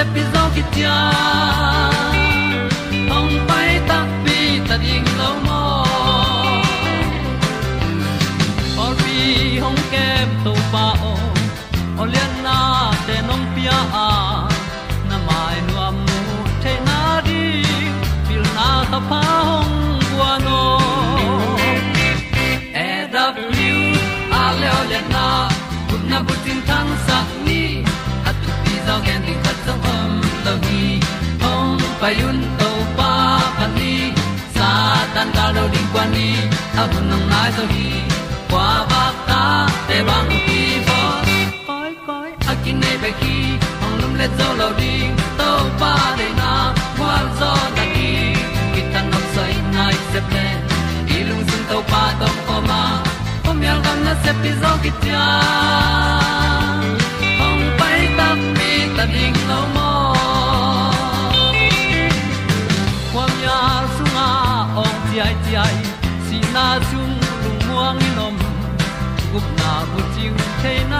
yal gam na ki tia hong to pa pa ni, sa tan ga do di kwa ni, a bu nang mai zo hi. Kwa ba ta te bang ki bo. Koi koi, a kin nei be ki, ong lum le zo lo di. To pa de na kwa zo ta ki. Ki tan nok sai nai se ple ilung sun to pa tom ko ma. Pom yal gam na se pi zo ki ta came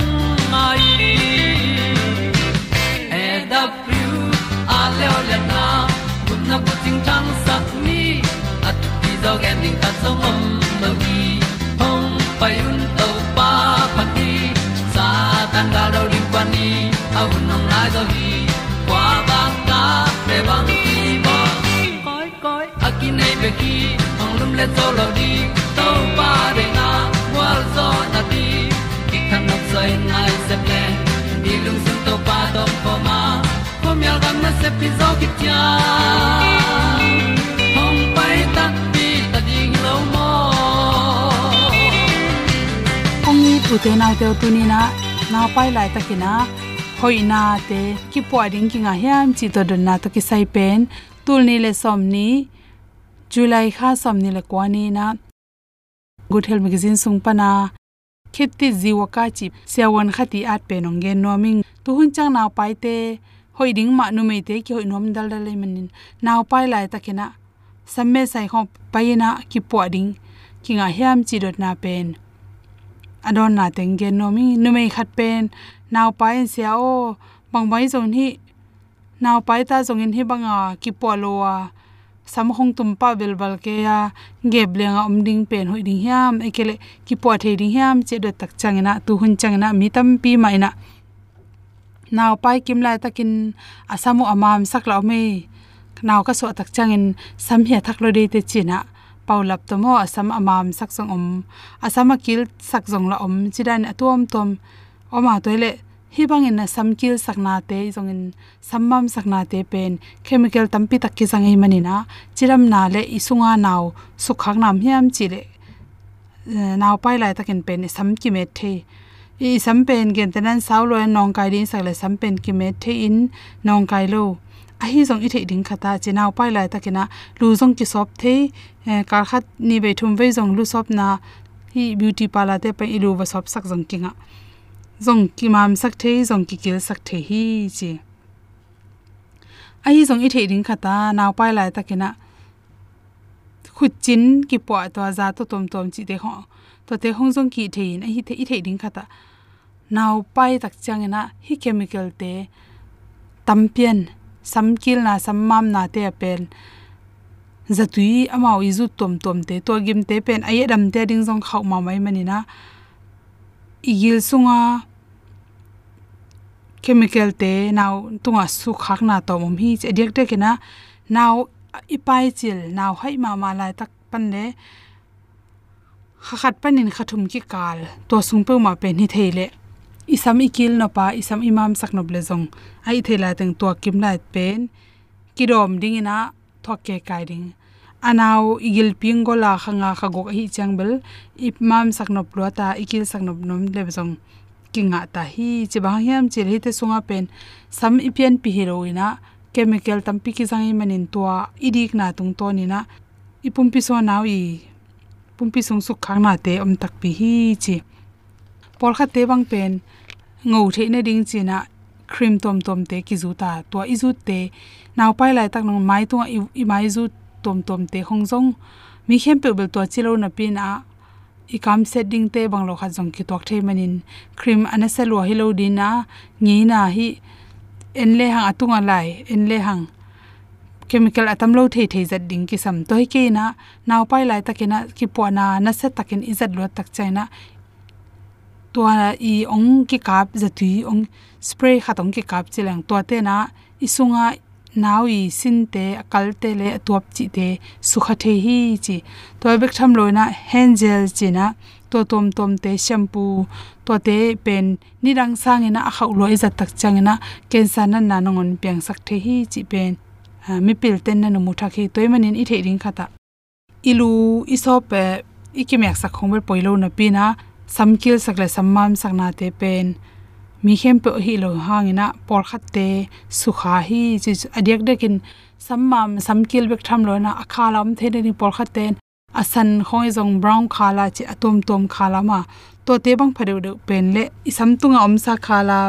na ko ting tang sat ni at ti zo gen ding ta so mom lo gi hong pai un to pa pa ti. Sa tan ga do ri pa ni. Au nong lai do gi kwa ba ta pe bang ti bo koi koi a ki nei pe ki hong lum le to lo di se pi zo ki tia hong pai ta pi ta ding lo mo ong ni tu te nau te tu ni na na pai lai ta ki takina hoina te ki po ding ki nga hiam chi to don na to ki sai pen. Tul ni le som ni, july kha som ni le kwani na. Good health magazine sung pa pana kheti jiwa ka chi sewan khati at pe nong gen noming tu hun chang na pai te hoi ding ma nu me te ki hoi nom dal dal le manin. Naw pai lai takina samme sai khom paina ki po ding. Ki nga hiam chi dot na pen. Adon na teng gen no mi nu mei khat pen. Naw pai sia o bang bai zon hi. Naw pai ta zong in hi banga ki po lo wa sam khong tum pa bel bal ke ya ge blenga om ding pen hoi ding hiam. Ekele ki po the ding hiam. Che dot tak changena tu hun changena mi tam pi mai na naw pai kim lai takin asamu amam sakla me naw ka so tak changin sam he thak lo de te china. Paulap to mo asam amam sak song om. Asama kil sak jong la om. Chidan atom tom. Oma toile hi bangin na samkil sakna te zongin sammam sakna te pen. Chemical tampi tak ki sangai manina. Chiram na le isunga naw sukhak nam hiam chile. Eh, naw pai lai takin pen, sam ki me the. อีสัมเป็นเกณฑ์แต่นั้นสาวรวยนองกายดินสักเลยสัมเป็นกิเมทเทอินนองกายโลอฮี่สงอิทเทดิงคตาเจนาวไปหลายตะกินะรู้ทรงกิซอบเทการคัดนี่ไปทุมไว้ทรงลูซอบนาที่บิวตี้ปาลาเตไปอีลูวซอบสักทรงกิงะทรงกิมามสักเทอทรงกิเกลสักเทฮีจีอหิสงอิทเทดิงคตานาวไปหลายตะกินะขุดจินกิปวตัวซาตัวตมตมจิเตห้องตัวเตห้องทรงกิเทนอหิเทอิทเทดิงคตา naw pai tak changena hi chemical te, tampian, samkil na sammam na te pen zatui amao izu tom tom te to gim te pen aye dam te ding jong khau ma mai mani na. Igil sunga, chemical te naw tunga su khak na to mom hi che dek te kina naw ipai chil naw hai ma ma lai tak pan le, kha khat panin khathum ki kal to sung pe ma pen hi theile isam ikil no pa, isam imam sak no blezong ai thela teng to kim lai pen. Kirom ding ina thokke kai ding. Anaw igil pingola khanga khagok hi changbel ipmam saknop lota ikil saknop nom lebzong kinga ta hi chibang hiam chil hi te sunga pen. Sam ipian pi heroina chemical tampi ki zangi manin to idik na tung to ni na ipumpi so naw i pumpi sung suk khang na te om tak pi hi chi. Por kha te bang pen ngô the na ding chi na cream tom tom te ki zu ta to i zu te naw pai lai tak nong mai tu i mai zu tom tom te hong jong mi khem pe bel to chilo na pin a i kam setting te bang lo kha jong ki tok the manin cream ana se lo hi lo din na nge na hi en le hang atunga lai en le hang chemical atam lo thei thei zat ding ki sam toy ke na naw pai lai takena ki po na na se takin izat lo tak chaina to i ong ki kap zatui ong spray khatong ki kap chilang to te na isunga naw i sin te, akal te le tuap hi chi. To bek tham loina hand gel na to tom tom te shampoo to te pen, ni rang sang ina a khau loi za tak chang ina ken san na na piang sak the hi chi pen. Ah, mi pil ten na mu tha khi toy manin i the ring khata ilu isop eh, ikimek sak khongber poilo na pina samkil sakle sammam sakna te pen mi khem pe hi lo hangina por khat te sukha hi chi adek dekin sammam samkil bek tham lo na akhalam the ni por khat ten asan khoi jong brown khala chi atom tom khala ma to te bang phadeu de pen le isam tunga omsa khala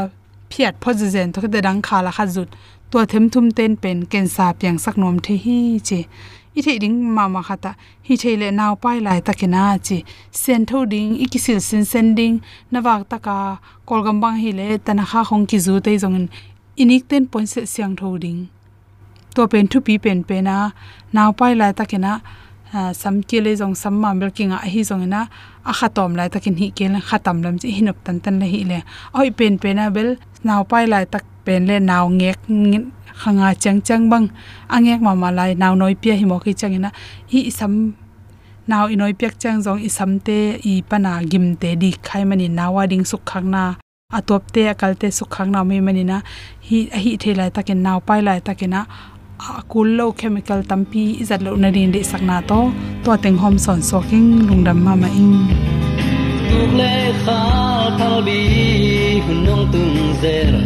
phiat phojen to de dang khala khazut to them thum ten pen ken sa pyang sak nom the hi chi i thei ding ma ma khata. Hi thei le naw pai lai takina chi sen tho ding ikisil sin sending nawak taka kolgam bang hi le tana kha khong ki zu te jong inik ten point se siang tho ding to pen thu pi pen pe na naw pai lai takina uh, sam ke le jong sam ma mel kinga hi jong na a khatom lai takin hi ke khatam lam chi hinop tan tan le hi le oi pen pe na bel naw pai lai tak pen le naw ngek khanga chang chang bang. Angek ma ma lai naw noi pia hi mo khi changina hi sam naw i noi pek chang jong i sam te i pana gim te di khai mani nawa ding suk khang na. Atop te akal te suk khang na me mani na. Hi hi thelai takin naw pai lai takina akul lo chemical tampi izat lo na rin de sakna to. To teng hom son soking lungdam ma ma ing. Tuk le kha thal bi hunong tung zera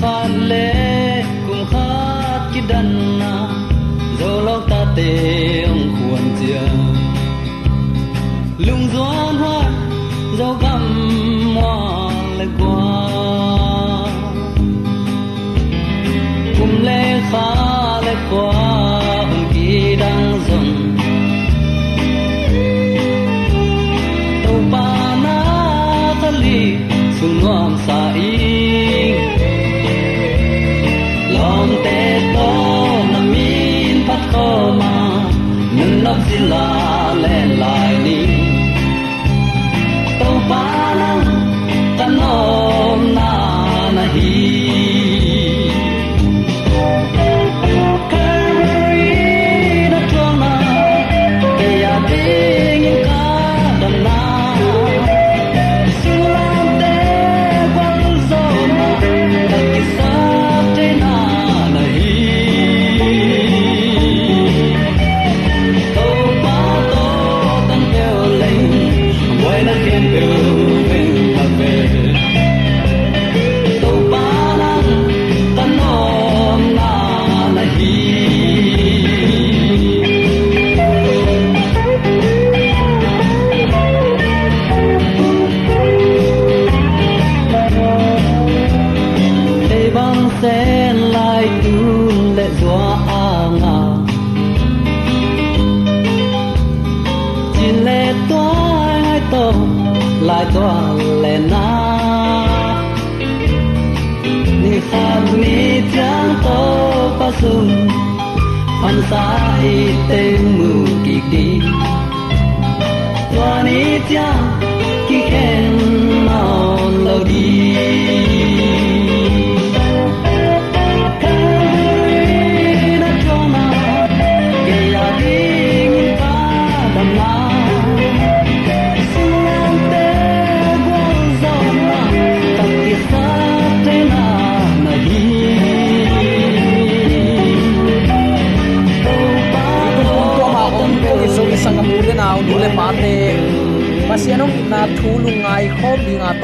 khát lệ cùng khát ki đàn na. Dấu lok ta tê ông khuôn chia lung gió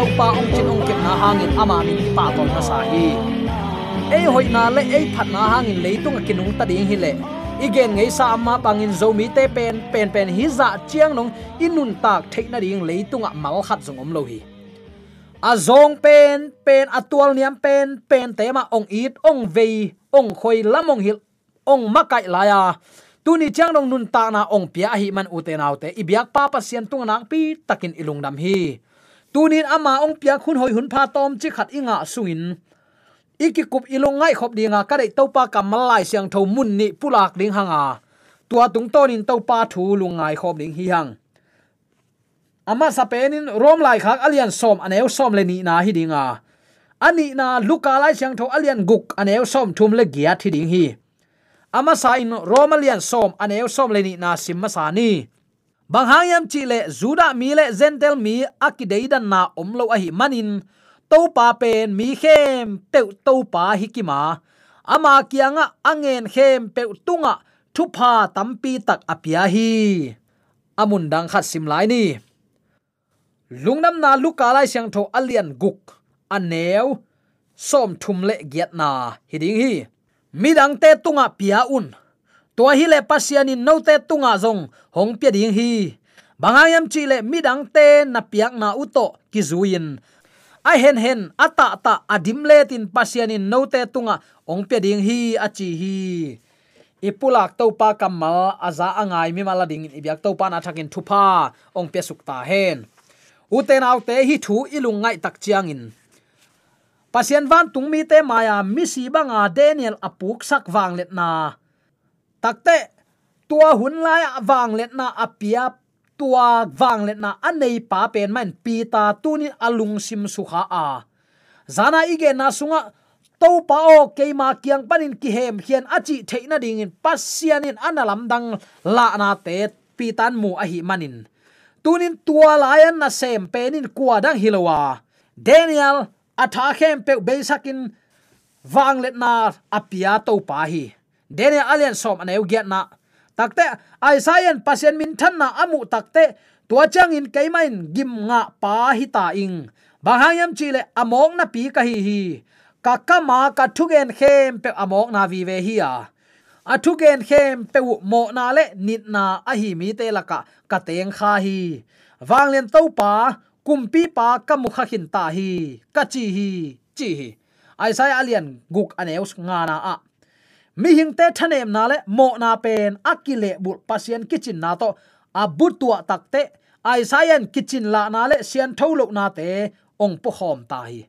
khom pa topa ong chin ong kep na hangin ama min pa ton na sa hi. Ei hoi na le, ei phat na hangin leitung kinung ta ding hi le. Igen ngei sa amma bangin zomi te pen pen pen hi za chiang nong inun tak theina ding leitunga mal khat zong om lo hi. A zong pen pen atual niam pen pen tema ong it, ong vei, ong khoi lamong hil, ong makai laya tuni chang nong nun ta na ong pia hi man ute autte ibyak pa pa sian tung nang pi takin ilung nam hi. Tunin ama ong pia khun hoi hun pha tom chi khat inga sungin iki kup ilung ngai khop dinga ka dei topa kamal lai siang tho mun ni pulak ding hanga tua tung tonin topa thu lungai khop ding hi hang ama sapenin rom lai khak alian som aneu som le ni na hi dinga ani na luka lai siang tho alian guk aneu som thum le giat hi ding hi ama sa in romalian som aneu som leni na simma sa ni bang hayam chi le zuda mi le zentel mi akideidan na omlo a hi manin to pa pen mi khem pe to pa hikima ama kianga angen khem pe tunga thupa tampi tak apia hi amun dang khat sim lai ni. Lungnam na luka lai siang tho alian guk aneu som thum le giat na hiding hi midang te tunga pia un tua hi le pasian in note tunga zong, hong pia ding hi. Bangayam chi le midang te na piak na uto ki zuin. A hen hen, ata ta adim le tin pasian in note tunga ong pia ding hi achi hi. Ipulak to pa kamal aza angai mi mala ding ibyak to pa na thakin thupa ong pe sukta hen. Uten autte hi thu ilungai tak chiang in. Pasian van tung mi te maya, mi si banga daniel apuk sak wang let na takte tua hun lai wang let na apia tua wang let na anei pa pen man pi ta tunin alung sim su kha a zana ige na sunga to pa o ke ma kiang panin ki hem hian achi theina ding in pasianin analam dang la na te pi tan mu a hi manin tunin tua layan na sem penin kwa dang hilowa daniel atha khem pe besakin wang let na apia to pa hi dene alian som aneu giat na. Takte aisayan pasien min than na amu takte, tua chang in keimain gim nga pa hi ta ing. Bahayam chile among na pi ka hi hi. Kakama ka thugen khem pe among na vi ve hi a athugen khem pe u mo na le nit na a hi mi te laka ka teng kha hi. Wanglen to pa kumpi pa kamukha hin ta hi. Ka chi hi chi hi. Ai sai alian guk aneus nga na a mi hing te thanem na le mo na pen akile bu pasien kitchen na to. Abut tua takte ai saian kitchen la na le sian tholo na te, ong po hom ta hi.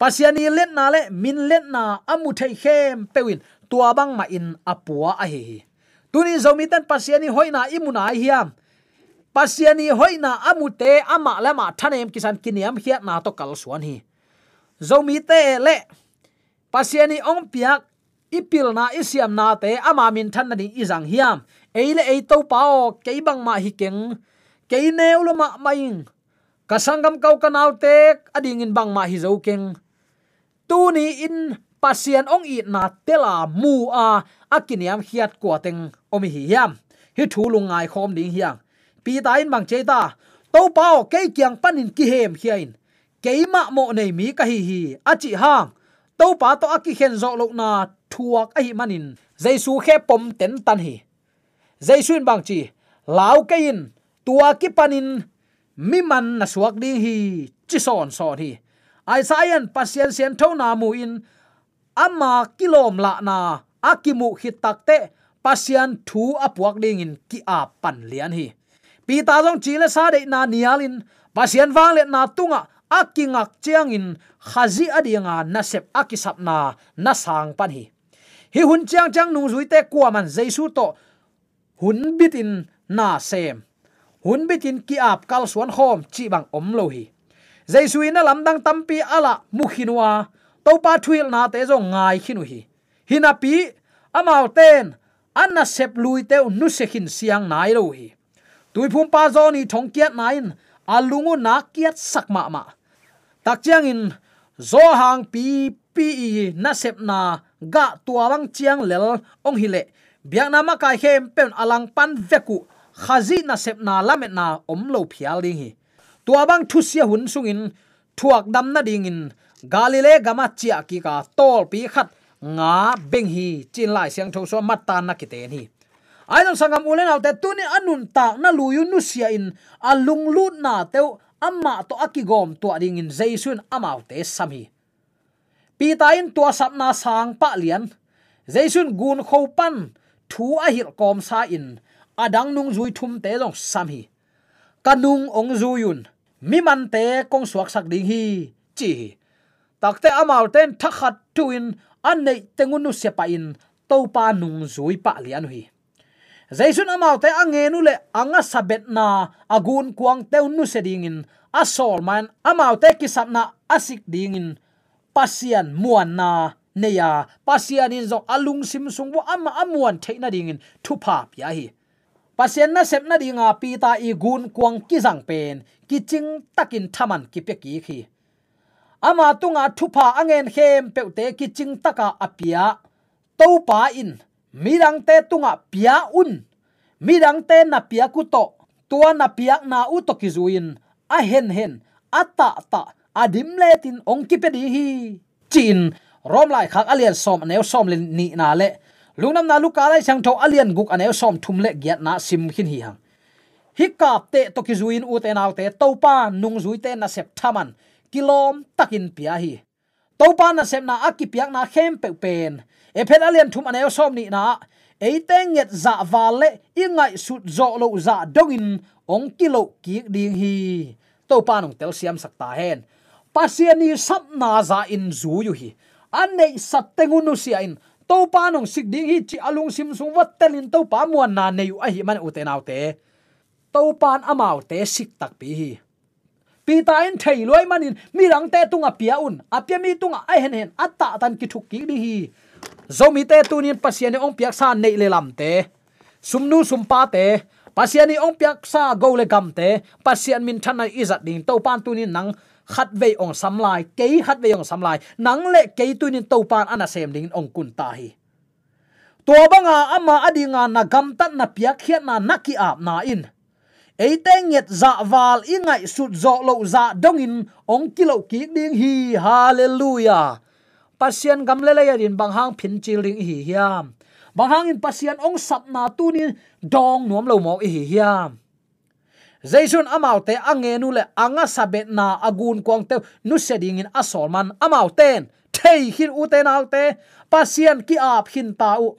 Pasiani let na le, min let na amu thei khem pewin. Tua bang ma in apua a hi tuni zomi tan pasiani hoina imuna hiam. Pasiani hoina amute ama lama thanem kisan kiniam hiat na to kal suan hi. Zomi te le pasiani ong piak ipil na isiam na te, ama min than na ding izang hiam. Eile ei to pao ke bang ma hi keng ke neu lo ma maing. Kasangam kau kanau te ading in bang ma hi zo keng. Tu ni in pasian ong i na tela mu a, akiniam hiat kwa teng, omi hi hiam. Hi thulungai khom ding hiang. Pi ta in bang che ta to pao ke kyang panin ki hem hiain. Keima mo nei mi ka hi hi, achi hang. To pa to aki khen zo lo na thuak ai manin jaisu khe pom ten tan hi jaisun bang chi lao ke in tua ki panin mi man na suak ding hi chi son son hi ai sayan pasien sian tho na mu in ama kilom la na akimu hit takte pasian thu apuak ding in ki a pan lian hi pi ta jong chi le sa de na nialin pasian wang le na tunga akingak chiang in khazi adinga na akisapna nasang na na sang pan hi hi hun chiang chang nung zui te kwa man jaisu to hun bitin na sem. Hun bitin ki ap kal suan hom chi bang om lo hi. Jaisu in lam dang tampi ala mukhinwa to pa thuil na te zo ngai khinu hi. Hina pi amau ten anna sep lui te nu se khin siang nai lo hi. Tui phum pa zo ni thong kiat nain alungu na kiat sakma ma tak chiang in zo hang pi pi na sep na ga tuawang chiang lel ong hile biak na ma kai hem pen alang pan veku. Khazi na sep na lamet na om lo phial ding hi. Tua thusia thu hun sungin thuak dam na ding in. Galile gama chia ki ka tol pi khat. Nga beng hi, chin lai siang tho so mat tan na kite ni ai dong sangam ulen autte tuni anun ta na luyu nu sia in. Alung lut na teu amma to akigom to ding in. Jaisun amau te sami pi ta in tua sapna sang pa lian. Jaisun gun kho pan, thu a hil kom sa in. Adang nung zui thum te long sam hi. Kanung ong zuyun mi man te kong suak sak ding hi. Chi takte amal ten thakhat tuin an nei tengun nu se in. To pa nung zui pa lian hi. Jaisun amau te ange nu le anga sabet na agun kuang te nu se ding in. Asol man amau te ki na asik ding in pasian muan na neya pasian in zo alung sim sung wo ama amuan theina ding in thu pa pya hi. Pasian na sep na dinga pi ta i gun kuang ki jang pen, ki ching takin thaman ki pe ki khi. Ama tunga thupa angen hem peute ki ching taka apia to pa in mirang te tunga pia un. Mirang te na pia ku to, tua na pia na u to ki zuin a hen hen ata ta adim le tin ong ki pe di hi. Chin, rom lai khak alian som neu som le ni na le. Lungnam na luka lai sang tho alian guk aneu som thum le giat na sim khin hi hang. Hi kap te to ki zuin u te naw te to pa nung zui te na sep thaman. Kilom takin pia hi. To pa na sep na akipiak na khem pe pen. E phet alian thum aneu som ni na. Eiteng yet za vale ingai sut zo lo za dongin ong kilo ki ding hi. To pa nong tel siam sakta hen pasiani sap na za in zu yu hi. Anne nei sat sia in. To pa nong sik ding hi chi alung sim sung wat telin to pa muan na nei a hi man uten te te. To pan amau te sik tak pi hi. Pi ta in thei loi manin mi rang te tunga pia un. Apia mi tunga a hen hen. Atta tan ki thuk ki di hi. Zomi te tunin pasiani ong piak sa nei le lam te. Sumnu sumpa te. Pasiani ong piak sa go le gam te. Pasian min thana izat ding. To pan tunin nang khát về ong samlai ke khát về ong samlai nang le ke tunin tàu pan ana sem à ding ong kun ta hi. To banga ama à, adinga na gam tat na piak khiat na naki ap na in. Eite nget za wal ingai sut zo lo za dongin ong kilo ki ding hi, hallelujah. Pasian gam le le yên bang hang phin chil ding hi hiam. Bang hang in pasian ong sap na tu ni dong nuam lo mo hi hiam zaisun amaute angenu le anga sabet na agun kwang te nu seding in asolman amauten thei hin uten autte pasien ki ap hin ta u.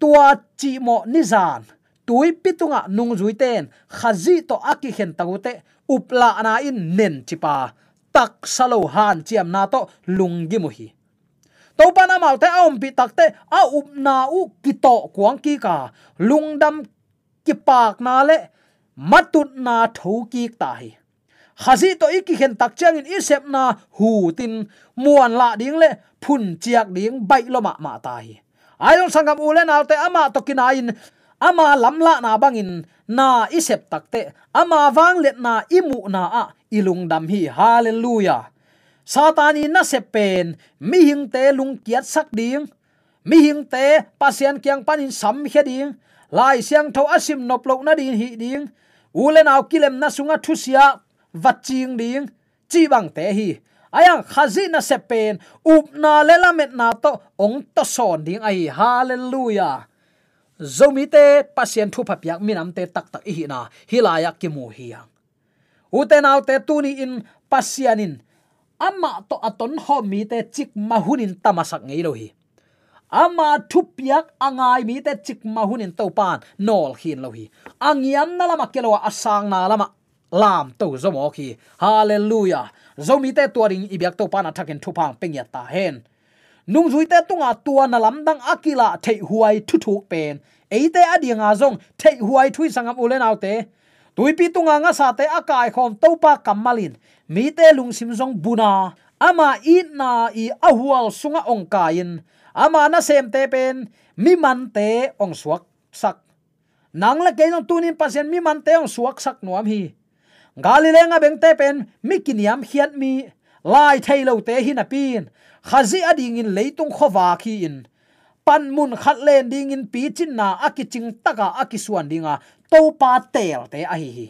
Tua chi mo nizan tui pitunga nung zui ten, khazi to aki hen tagute upla na in nen chipa tak salo han chiam na to lungi mu hi. To pana mau te om pi tak te, a up na u kito kuang ki ka. Lungdam ki pak na le matut na thoki ta hi. Khazi to iki khen tak chang in isep na hu tin muan la ding le, phun chiak ding bai lo ma ma ta hi. Ai long sangam ulen alte ama to kinain ama lamla na bangin na isep takte ama wang let na imu na a ilung dam hi. Hallelujah. Satani na sepen mi hing te lung kiat sak ding, mi hing te pasian kyang panin sam he ding, lai siang tho asim nop lo na din hi ding ulen au kilem na sunga thusia vaching ding chi bang te hi. Ayang khazi na se up na lelamet na to ong to son ding ai hallelujah. Zomi te pasien thu phapiak minam te tak tak hi na. Hilaya ki mu hi yang uten au te tuni in pasianin ama to aton ho mi te chik mahunin tamasak ngei lo hi ama thupiak angai mi te chik mahunin topan. Nol hin lohi angiam na lama kelo asang na lama. Lam to zo ki. Hallelujah. Zomi te tuaring ibyak to pana thakin thupang pengya ta hen. Nung zui te tunga tua na lam dang akila thei huai thu thuk pen. Eite adinga zong thei huai thui sangam ulen autte tuipi tunga nga sa te akai khom topa kamalin mi te lungsim zong buna. Ama i na i ahual sunga ongkain kain ama na sem te pen, mi man te ong suak sak. Nang la ke nong tunin pasien, mi man te ong suak sak nuam hi. Galilenga bengte pen, mi kiniam hiat mi. Lai thailo te hin pin. Khazi ading in leitung khowa khi in. Pan mun khat len ding in pi chin na akiching taka akisuan dinga to pa tel te a hi hi.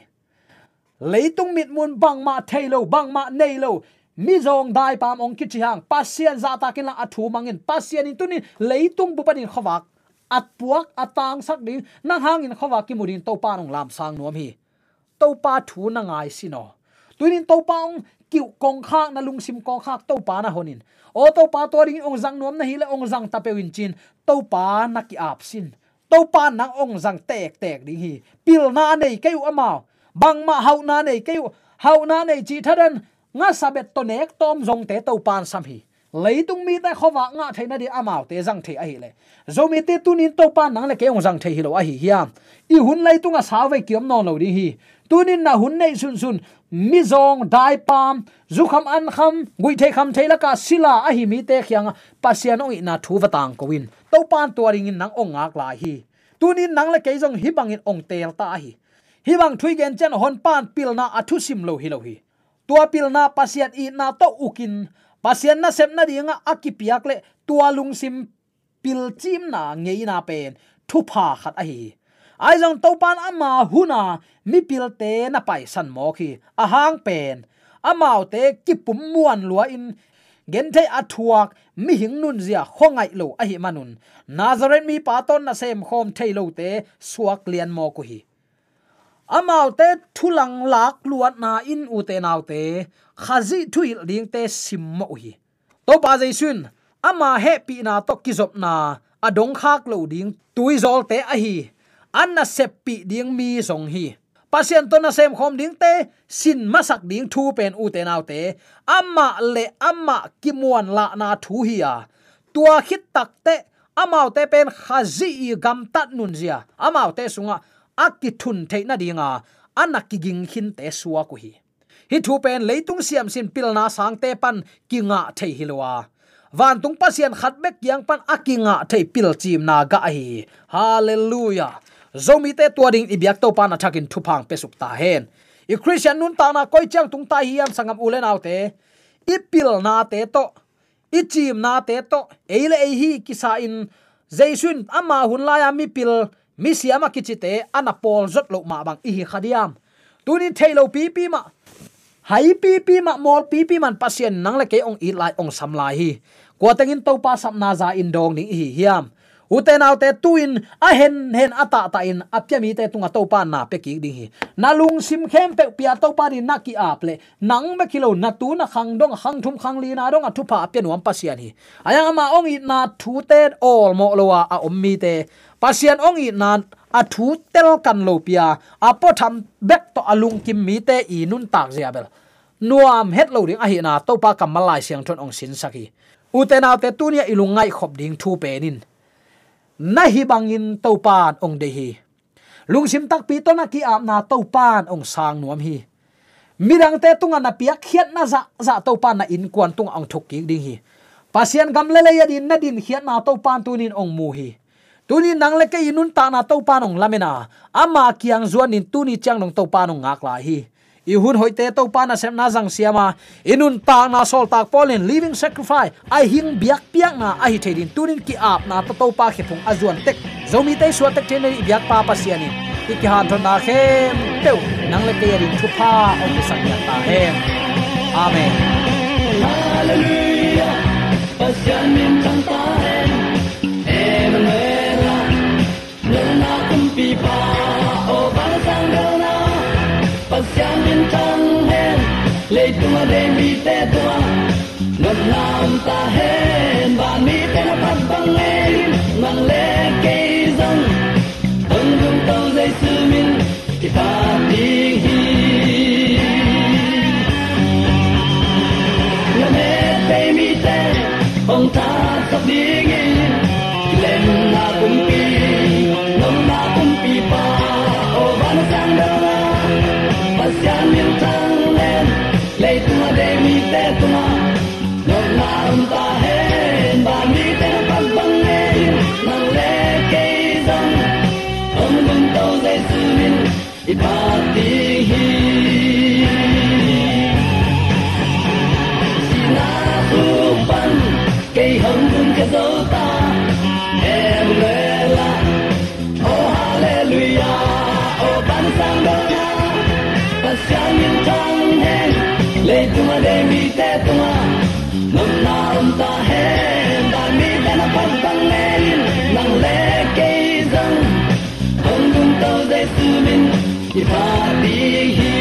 Leitung mit mun bang ma thailo bang ma neilo mi zong dai pam ong ki chi hang pasian za ta kin la athu mangin. Pasian in tunin leitung bu panin khawak at puak atang sak ding na hang in khawak ki murin to panong lam sang nuam hi. To pa thu na ngai sino tunin to pa ong kiu kong khak na lung sim kong khak to pa na honin. O to pa to ring ong zang nuam na hi le ong zang ta pewin chin. To pa na ki ap sin. To pa na ong zang tek tek ding hi. Pil na nei keu amao. Bang ma hau na nei keu hau na nei chi thadan nga sabet to nek tom zong te to pan sam hi. Leitung mi ta khowa nga thaina di amao te zang the a hi le. Zomi te tunin to pan nang le ke ong zang the hi lo a hi hiam. I hun leitung a sawe kiam no lo di hi. Tunin na hun nei sun sun, mi zong, dai pam, zu kham an kham, gui the kham thela ka sila a hi mi te khyang pasian ong na thu watang ko win. To pan to ring in nang ong ngak la hi. Tunin nang le ke jong hi bangin ong tel ta hi. Hi bang thui gen chen hon pan pil na athu sim lo hi lo hi tua pil na pasiat i na to ukin. Pasian na sem na dinga akipiak le tua lung sim pil chim na ngei na pen. Thu pha khat a hi ai jong to pan ama huna, mi pil te na pai san mo khi a hang pen. Amao te ki pum muan lua in. Gen thei athuak, mi hing nun zia khongai lo a hi manun. Nazaren mi pa ton na sem khom thei lo te suak lian mo ko hi amau te thulang lak luat na in u te nau te khazi thuil ling te sim mo hi. To pa jai sun, ama he pi na to kizop na. Adong khak lo ding tui zol te a hi. Anna seppi ding mi song hi. Pasien to na sem khom ding te, sin masak ding thu pen u te nau te ama le ki muôn la na thu hi ya. Tua khit tak te amau te pen khazi gam tat nun zia. Amau te sunga akki thun theina dinga anak ging hin te suwa ku hi hi thu pen leitung siam sin pilna sang te pan kinga thei hilwa van tung pasien khat bek yang pan akinga thei pil chim na ga hi hallelujah. Zomi te tua ding ibyak to pan athakin thupang pesuk ta hen. I christian nun ta na koi chang tung ta hiam sangam ulen autte i pil na te to, i chim na te to, eile e hi kisa in jaisun ama hun la ya mi pil mi si siama kichite ana pol zot lo ma bang ihi khadiam. Tuni thailo pi pi ma, hai pi pi ma, mol pi pi man pasien nang le ke ong i lai ong sam lai hi. Ko tengin to pa sam na za in dong ni hi hiam uten autte tuin, a hen hen ata ta in apya mi te tunga to pa na pe ki ding hi. Na lung sim khem pe pia to pa din na ki ap le. Nang me kilo na tu na khang dong, khang thum khang li na dong, a thu pa pe nuam pasian hi. Aya ma ong i na thu te all mo lowa a om mi te. Pasian ong i na, a thu tel kan lo pia, a po tham bek to alung kim mi te i nun tak zia bel. Nuam het lo ding a hi na to pa malai siang thon ong sin saki uten autte tunia ilungai khop ding thu penin na hi bangin to pan ong de hi. Lungsim tak pi to na ki am na to pan ong sang nuam hi. Mirang te tunga na piak khiat na za za to pan na in kwan tung ang thuk ki ding hi. Pasian gam le le ya din na din khiat na to pan tunin ong mu hi. Tuni nang le ke inun ta na to pan ong lamena. Ama kiang zuan in tuni chang nong to pan ong ngak la hi i hun hoite to pa na sem na jang siama. Inun ta na sol tak polin, living sacrifice. Ai hing biak piak na, ai thedin tunin ki ap na to to pa khepung azuan tek. Zomi te suat tek thene biak pa pa siani. Ki ki han thon na khem, teu. Nang le te ri thu pa o ki sang ya ta he amen. Hallelujah. Ngập nam tăng na pan pan lên nang lệ cây dâng hồng bun tàu dây su min hi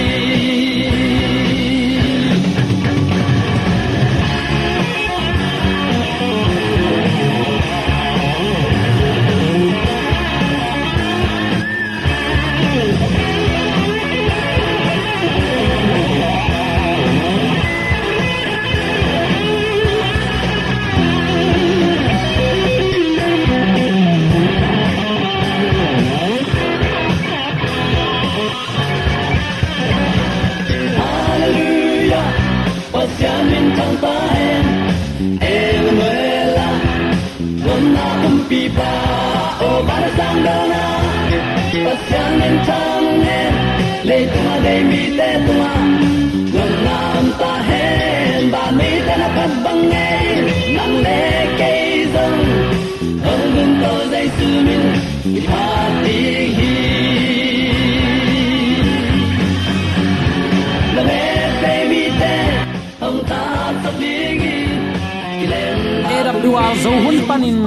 para sandana, pasianin le tuma de mi te tuma, Dona ta tahen, ba mi te na kabangay, nang le kay zong, ang gunto zay sumin, ipati hi. AWR zo hun panin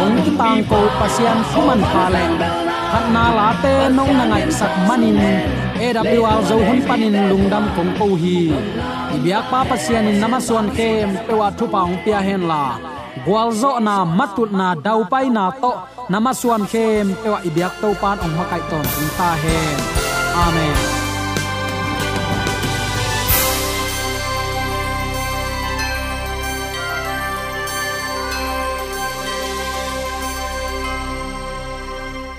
ong tang ko pasian thuman pa le khat na la te nong na ngai sak manin AWR zo hun panin lungdam kong ko hi ibyak pa pasian in namaswan ke pewa thu paung pia hen la gwalzo na matut na dau pai na to namaswan khem pewa ibyak to pan ong makai ton ta hen amen.